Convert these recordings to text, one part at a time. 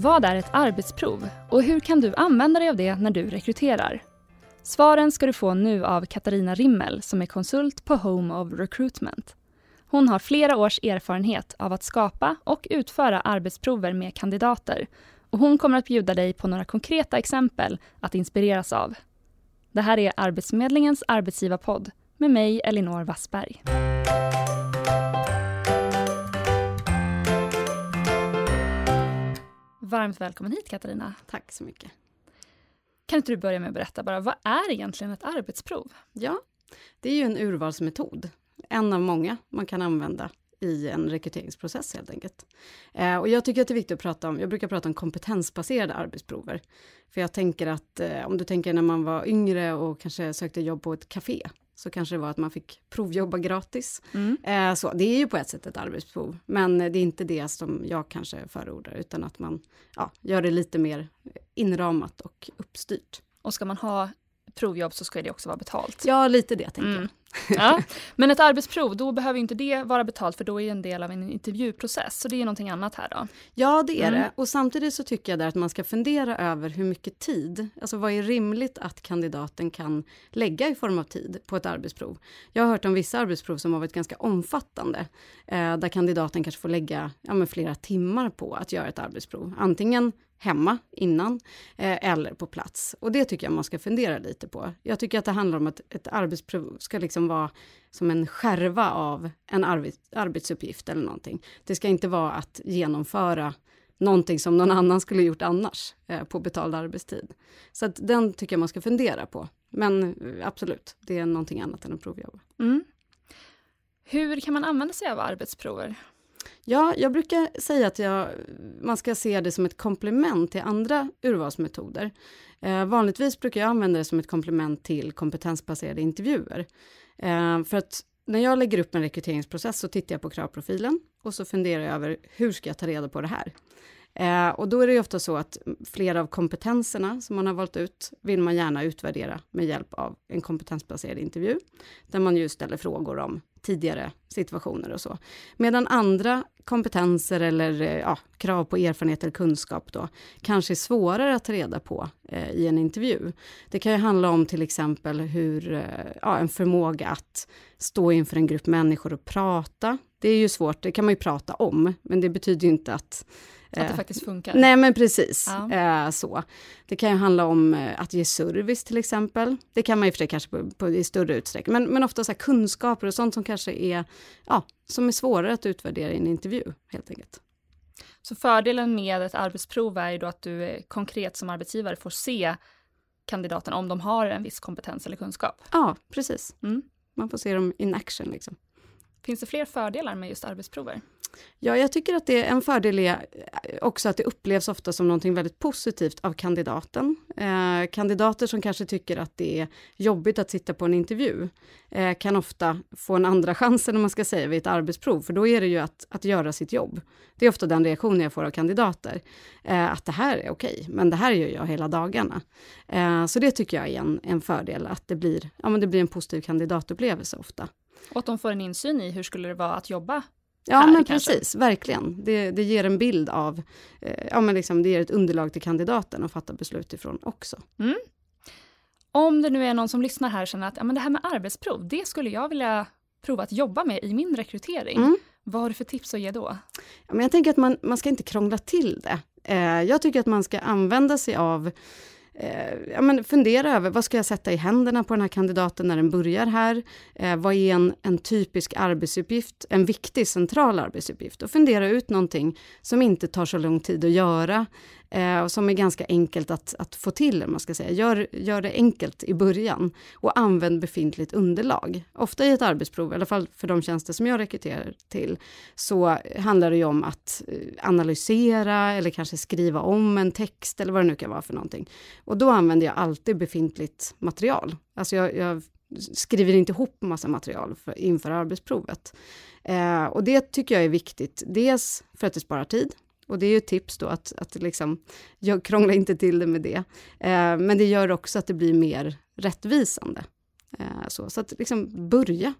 Vad är ett arbetsprov och hur kan du använda dig av det när du rekryterar? Svaren ska du få nu av Katarina Rimmel som är konsult på Home of Recruitment. Hon har flera års erfarenhet av att skapa och utföra arbetsprover med kandidater och hon kommer att bjuda dig på några konkreta exempel att inspireras av. Det här är Arbetsförmedlingens arbetsgivarpodd med mig, Elinor Wassberg. Varmt välkommen hit Katarina. Tack så mycket. Kan inte du börja med att berätta bara, vad är egentligen ett arbetsprov? Ja, det är ju en urvalsmetod. En av många man kan använda i en rekryteringsprocess helt enkelt. Eh, och jag tycker att det är viktigt att prata om, jag brukar prata om kompetensbaserade arbetsprover. För jag tänker att eh, om du tänker när man var yngre och kanske sökte jobb på ett café, så kanske det var att man fick provjobba gratis. Mm. Eh, så det är ju på ett sätt ett arbetsprov, men det är inte det som jag kanske förordar, utan att man ja, gör det lite mer inramat och uppstyrt. Och ska man ha provjobb så ska det också vara betalt. Ja, lite det tänker mm. jag. Ja. Men ett arbetsprov, då behöver inte det vara betalt för då är det en del av en intervjuprocess. Så det är någonting annat här då? Ja, det är mm. det. Och samtidigt så tycker jag där att man ska fundera över hur mycket tid, alltså vad är rimligt att kandidaten kan lägga i form av tid på ett arbetsprov. Jag har hört om vissa arbetsprov som har varit ganska omfattande, eh, där kandidaten kanske får lägga ja, flera timmar på att göra ett arbetsprov. Antingen hemma innan eh, eller på plats. Och det tycker jag man ska fundera lite på. Jag tycker att det handlar om att ett arbetsprov ska liksom Liksom vara som en skärva av en arbetsuppgift eller någonting. Det ska inte vara att genomföra någonting som någon annan skulle gjort annars eh, på betald arbetstid. Så att den tycker jag man ska fundera på. Men eh, absolut, det är någonting annat än att provjobba. Mm. Hur kan man använda sig av arbetsprover? Ja, jag brukar säga att jag, man ska se det som ett komplement till andra urvalsmetoder. Eh, vanligtvis brukar jag använda det som ett komplement till kompetensbaserade intervjuer. Eh, för att när jag lägger upp en rekryteringsprocess så tittar jag på kravprofilen och så funderar jag över hur ska jag ta reda på det här? Eh, och då är det ju ofta så att flera av kompetenserna som man har valt ut vill man gärna utvärdera med hjälp av en kompetensbaserad intervju, där man ju ställer frågor om tidigare situationer och så. Medan andra kompetenser eller eh, ja, krav på erfarenhet eller kunskap då kanske är svårare att ta reda på eh, i en intervju. Det kan ju handla om till exempel hur, eh, ja, en förmåga att stå inför en grupp människor och prata. Det är ju svårt, det kan man ju prata om, men det betyder ju inte att att det eh, faktiskt funkar? Nej men precis, ja. Eh, så. Det kan ju handla om eh, att ge service till exempel. Det kan man ju för sig kanske på, på, i större utsträckning, men, men ofta så kunskaper och sånt som kanske är, ja, som är svårare att utvärdera i en intervju helt enkelt. Så fördelen med ett arbetsprov är ju då att du konkret som arbetsgivare får se kandidaten om de har en viss kompetens eller kunskap? Ja, precis. Mm. Man får se dem in action liksom. Finns det fler fördelar med just arbetsprover? Ja, jag tycker att det är en fördel är eh, också att det upplevs ofta som någonting väldigt positivt av kandidaten. Eh, kandidater som kanske tycker att det är jobbigt att sitta på en intervju eh, kan ofta få en andra chans, om man ska säga, vid ett arbetsprov, för då är det ju att, att göra sitt jobb. Det är ofta den reaktionen jag får av kandidater, eh, att det här är okej, men det här gör jag hela dagarna. Eh, så det tycker jag är en, en fördel, att det blir, ja, men det blir en positiv kandidatupplevelse ofta. Och att de får en insyn i hur skulle det vara att jobba Ja, men kanske. precis, verkligen. Det, det ger en bild av, eh, ja men liksom, det ger ett underlag till kandidaten att fatta beslut ifrån också. Mm. Om det nu är någon som lyssnar här och känner att ja, men det här med arbetsprov, det skulle jag vilja prova att jobba med i min rekrytering. Mm. Vad har du för tips att ge då? Ja, men jag tänker att man, man ska inte krångla till det. Eh, jag tycker att man ska använda sig av eh, ja, men fundera över vad ska jag sätta i händerna på den här kandidaten när den börjar här? Eh, vad är en, en typisk arbetsuppgift, en viktig central arbetsuppgift? Och fundera ut någonting som inte tar så lång tid att göra eh, som är ganska enkelt att, att få till, man ska säga. Gör, gör det enkelt i början och använd befintligt underlag. Ofta i ett arbetsprov, i alla fall för de tjänster som jag rekryterar till, så handlar det ju om att eh, analysera eller kanske skriva om en text eller vad det nu kan vara för någonting. Och då använder jag alltid befintligt material. Alltså jag, jag skriver inte ihop massa material för, inför arbetsprovet. Eh, och det tycker jag är viktigt, dels för att det sparar tid, och det är ju ett tips då att, att liksom, jag krånglar inte till det med det. Eh, men det gör också att det blir mer rättvisande. Eh, så, så att liksom börja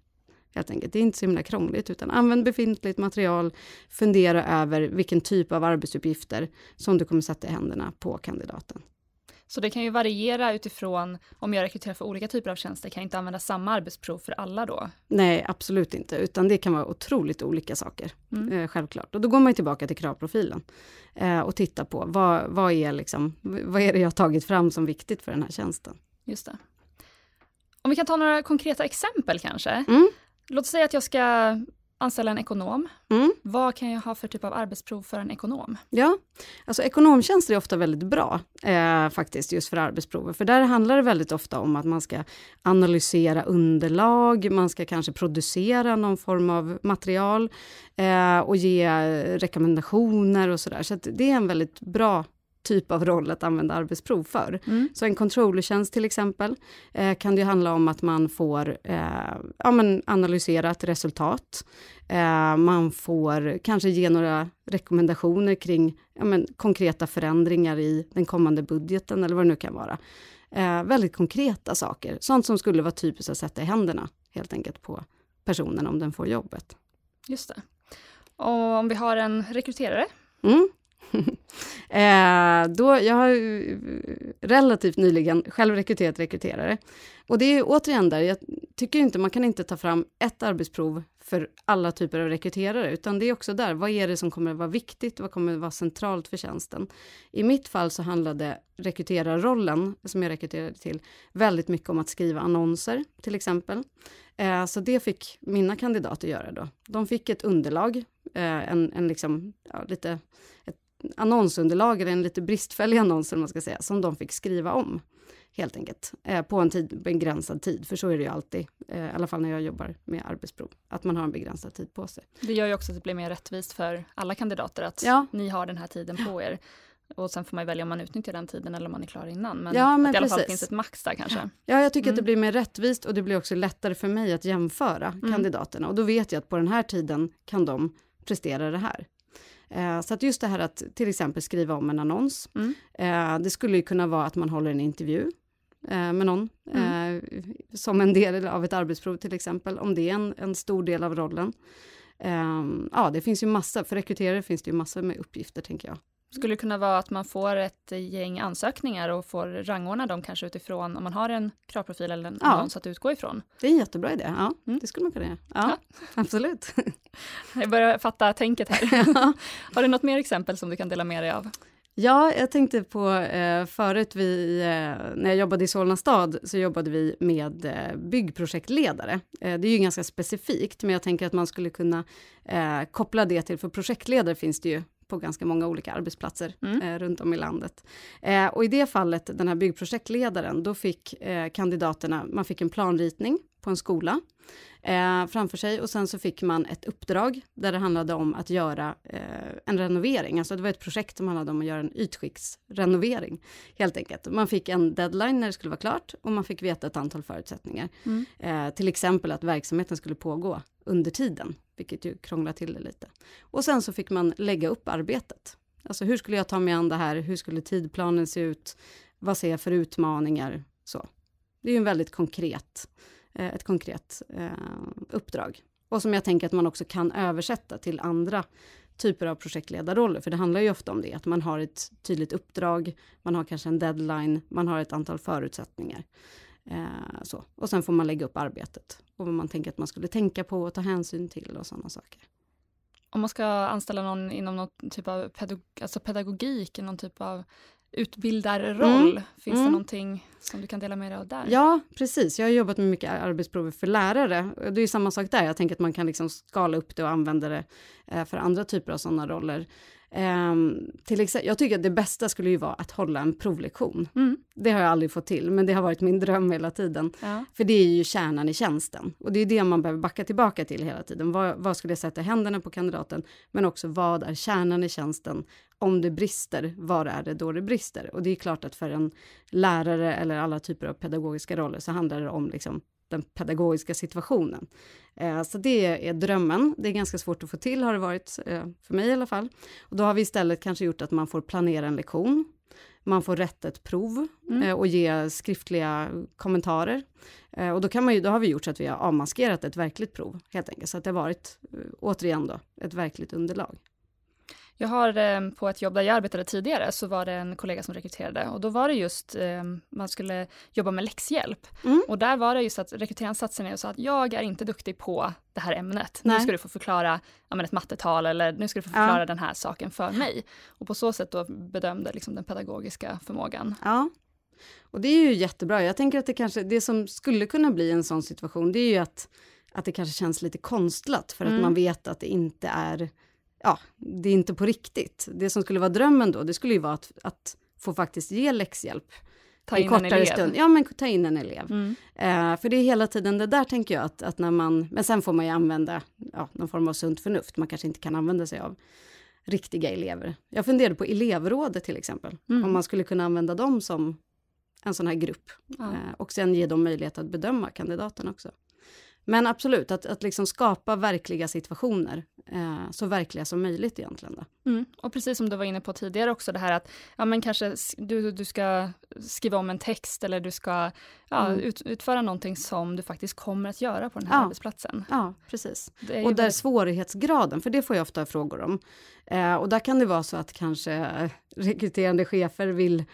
helt enkelt. Det är inte så himla krångligt, utan använd befintligt material, fundera över vilken typ av arbetsuppgifter som du kommer sätta i händerna på kandidaten. Så det kan ju variera utifrån om jag rekryterar för olika typer av tjänster, kan jag inte använda samma arbetsprov för alla då? Nej, absolut inte, utan det kan vara otroligt olika saker, mm. eh, självklart. Och då går man tillbaka till kravprofilen eh, och tittar på vad, vad, är liksom, vad är det jag har tagit fram som viktigt för den här tjänsten. Just det. Om vi kan ta några konkreta exempel kanske. Mm. Låt säga att jag ska anställa en ekonom. Mm. Vad kan jag ha för typ av arbetsprov för en ekonom? Ja, alltså ekonomtjänster är ofta väldigt bra eh, faktiskt just för arbetsprover, för där handlar det väldigt ofta om att man ska analysera underlag, man ska kanske producera någon form av material eh, och ge rekommendationer och sådär. Så, så det är en väldigt bra typ av roll att använda arbetsprov för. Mm. Så en controllertjänst till exempel eh, kan det handla om att man får eh, ja, men analysera ett resultat. Eh, man får kanske ge några rekommendationer kring ja, men, konkreta förändringar i den kommande budgeten eller vad det nu kan vara. Eh, väldigt konkreta saker, sånt som skulle vara typiskt att sätta i händerna helt enkelt på personen om den får jobbet. Just det. Och om vi har en rekryterare Mm. eh, då, jag har eh, relativt nyligen själv rekryterat rekryterare. Och det är återigen där, jag tycker inte man kan inte ta fram ett arbetsprov för alla typer av rekryterare, utan det är också där, vad är det som kommer att vara viktigt, vad kommer att vara centralt för tjänsten? I mitt fall så handlade rekryterarrollen, som jag rekryterade till, väldigt mycket om att skriva annonser, till exempel. Eh, så det fick mina kandidater göra då. De fick ett underlag, eh, en, en liksom, ja, lite, ett annonsunderlag, eller en lite bristfällig annons, man ska säga, som de fick skriva om helt enkelt, eh, på en tid, begränsad tid, för så är det ju alltid, eh, i alla fall när jag jobbar med arbetsprov, att man har en begränsad tid på sig. Det gör ju också att det blir mer rättvist för alla kandidater, att ja. ni har den här tiden på er. Och sen får man välja om man utnyttjar den tiden eller om man är klar innan. Men, ja, men att det i alla fall finns ett max där kanske. Ja, jag tycker mm. att det mm. blir mer rättvist och det blir också lättare för mig att jämföra mm. kandidaterna. Och då vet jag att på den här tiden kan de prestera det här. Eh, så att just det här att till exempel skriva om en annons. Mm. Eh, det skulle ju kunna vara att man håller en intervju eh, med någon, mm. eh, som en del av ett arbetsprov till exempel, om det är en, en stor del av rollen. Eh, ja, det finns ju massa, för rekryterare finns det ju massor med uppgifter tänker jag. Skulle det kunna vara att man får ett gäng ansökningar och får rangordna dem kanske utifrån om man har en kravprofil eller en ja. annons att utgå ifrån? Det är en jättebra idé, ja. Mm. Det skulle man kunna göra. Ja, ja. absolut. Jag börjar fatta tänket här. Ja. Har du något mer exempel som du kan dela med dig av? Ja, jag tänkte på eh, förut, vi, eh, när jag jobbade i Solna stad, så jobbade vi med eh, byggprojektledare. Eh, det är ju ganska specifikt, men jag tänker att man skulle kunna eh, koppla det till, för projektledare finns det ju på ganska många olika arbetsplatser mm. eh, runt om i landet. Eh, och i det fallet, den här byggprojektledaren, då fick eh, kandidaterna, man fick en planritning på en skola eh, framför sig och sen så fick man ett uppdrag där det handlade om att göra eh, en renovering. Alltså det var ett projekt som handlade om att göra en ytskiktsrenovering helt enkelt. Man fick en deadline när det skulle vara klart och man fick veta ett antal förutsättningar. Mm. Eh, till exempel att verksamheten skulle pågå under tiden, vilket ju krånglar till det lite. Och sen så fick man lägga upp arbetet. Alltså hur skulle jag ta mig an det här? Hur skulle tidplanen se ut? Vad ser jag för utmaningar? Så. Det är ju en väldigt konkret Eh, ett konkret eh, uppdrag. Och som jag tänker att man också kan översätta till andra typer av projektledarroller, för det handlar ju ofta om det, att man har ett tydligt uppdrag, man har kanske en deadline, man har ett antal förutsättningar. Eh, så. Och sen får man lägga upp arbetet och vad man tänker att man skulle tänka på och ta hänsyn till och sådana saker. Om man ska anställa någon inom någon typ av pedagog alltså pedagogik, någon typ av utbildarroll. Mm. Finns mm. det någonting som du kan dela med dig av där? Ja, precis. Jag har jobbat med mycket arbetsprover för lärare. Det är samma sak där. Jag tänker att man kan liksom skala upp det och använda det eh, för andra typer av sådana roller. Um, till exempel, jag tycker att det bästa skulle ju vara att hålla en provlektion. Mm. Det har jag aldrig fått till, men det har varit min dröm hela tiden. Ja. För det är ju kärnan i tjänsten. Och det är det man behöver backa tillbaka till hela tiden. Vad, vad skulle jag sätta händerna på kandidaten? Men också vad är kärnan i tjänsten? Om det brister, var är det då det brister? Och det är klart att för en lärare eller alla typer av pedagogiska roller så handlar det om liksom den pedagogiska situationen. Eh, så det är drömmen. Det är ganska svårt att få till, har det varit, eh, för mig i alla fall. Och då har vi istället kanske gjort att man får planera en lektion. man får rätta ett prov Mm. eh, och ge skriftliga kommentarer. Och då, kan man ju, då har vi gjort så att vi har avmaskerat ett verkligt prov helt enkelt, så att det har varit återigen då ett verkligt underlag. Jag har eh, på ett jobb där jag arbetade tidigare så var det en kollega som rekryterade och då var det just eh, man skulle jobba med läxhjälp Mm. och där var det just att rekryteraren satte sig ner och sa att jag är inte duktig på det här ämnet. Nu Nej. ska du få förklara ja, men ett mattetal eller nu ska du få Ja. förklara den här saken för mig. Och på så sätt då bedömde liksom den pedagogiska förmågan. Ja, och det är ju jättebra. Jag tänker att det kanske, det som skulle kunna bli en sån situation, det är ju att, att det kanske känns lite konstlat för att Mm. man vet att det inte är, ja, det är inte på riktigt. Det som skulle vara drömmen då, det skulle ju vara att, att få faktiskt ge läxhjälp Ta en in en kortare elev. stund. Ja, men ta in en elev. Mm. Eh, för det är hela tiden det där tänker jag att, att när man, men sen får man ju använda ja, någon form av sunt förnuft. Man kanske inte kan använda sig av riktiga elever. Jag funderade på elevrådet till exempel, Mm. om man skulle kunna använda dem som en sån här grupp Ja. eh, och sen ge dem möjlighet att bedöma kandidaten också. Men absolut, att, att liksom skapa verkliga situationer, eh, så verkliga som möjligt egentligen. Då. Mm. Och precis som du var inne på tidigare också det här att ja, men kanske du, du ska skriva om en text eller du ska ja, Mm. ut, utföra någonting som du faktiskt kommer att göra på den här Ja. arbetsplatsen. Ja, precis. Och där väldigt- svårighetsgraden, för det får jag ofta frågor om. Eh, och där kan det vara så att kanske eh, rekryterande chefer vill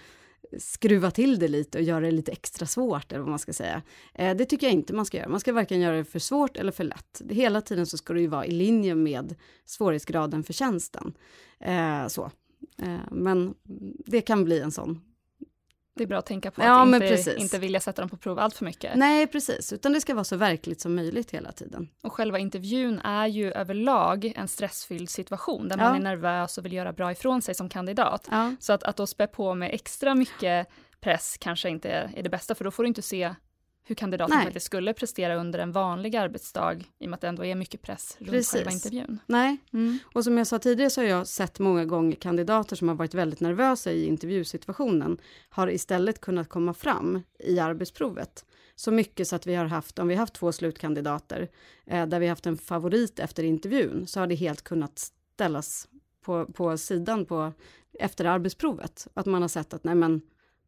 skruva till det lite och göra det lite extra svårt, eller vad man ska säga. Eh, det tycker jag inte man ska göra. Man ska varken göra det för svårt eller för lätt. Det, hela tiden så ska det ju vara i linje med svårighetsgraden för tjänsten. Eh, så. Eh, men det kan bli en sån det är bra att tänka på Ja, att inte, precis. inte vilja sätta dem på prov allt för mycket. Nej, precis, utan det ska vara så verkligt som möjligt hela tiden. Och själva intervjun är ju överlag en stressfylld situation där man Ja. är nervös och vill göra bra ifrån sig som kandidat. Ja, Så att, att då spä på med extra mycket press kanske inte är det bästa, för då får du inte se hur kandidaten Nej. faktiskt skulle prestera under en vanlig arbetsdag, i och med att det ändå är mycket press runt Precis. själva intervjun. nej, Mm. Och som jag sa tidigare så har jag sett många gånger kandidater som har varit väldigt nervösa i intervjusituationen, har istället kunnat komma fram i arbetsprovet. Så mycket så att vi har haft, om vi har haft två slutkandidater, eh, där vi har haft en favorit efter intervjun, så har det helt kunnat ställas på, på sidan på, efter arbetsprovet. Att man har sett att nej men,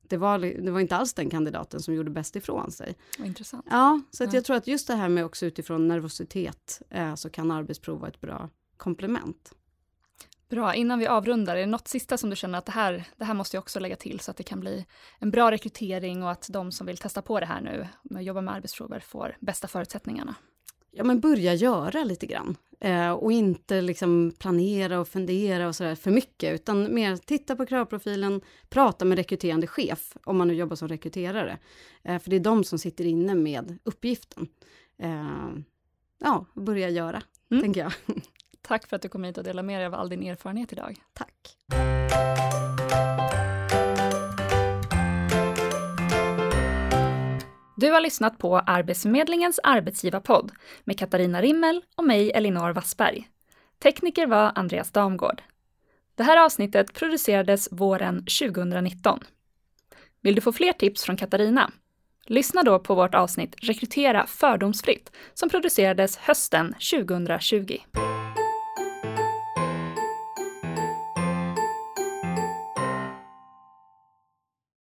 det var, det var inte alls den kandidaten som gjorde bäst ifrån sig. Intressant. Ja, så att Ja. jag tror att just det här med också utifrån nervositet, eh, så kan arbetsprov vara ett bra komplement. Bra, innan vi avrundar, är det något sista som du känner att det här, det här måste jag också lägga till så att det kan bli en bra rekrytering och att de som vill testa på det här nu, med att jobba med arbetsprover, får bästa förutsättningarna? ja, men börja göra lite grann. Eh, och inte liksom planera och fundera och sådär för mycket, utan mer titta på kravprofilen, prata med rekryterande chef, om man nu jobbar som rekryterare. Eh, för det är de som sitter inne med uppgiften. Eh, ja, börja göra, Mm. tänker jag. Tack för att du kom hit och delade med dig av all din erfarenhet idag. Tack. Du har lyssnat på Arbetsförmedlingens arbetsgivarpodd med Katarina Rimmel och mig Elinor Wassberg. Tekniker var Andreas Damgård. Det här avsnittet producerades våren 2019. Vill du få fler tips från Katarina? Lyssna då på vårt avsnitt Rekrytera fördomsfritt som producerades hösten 2020.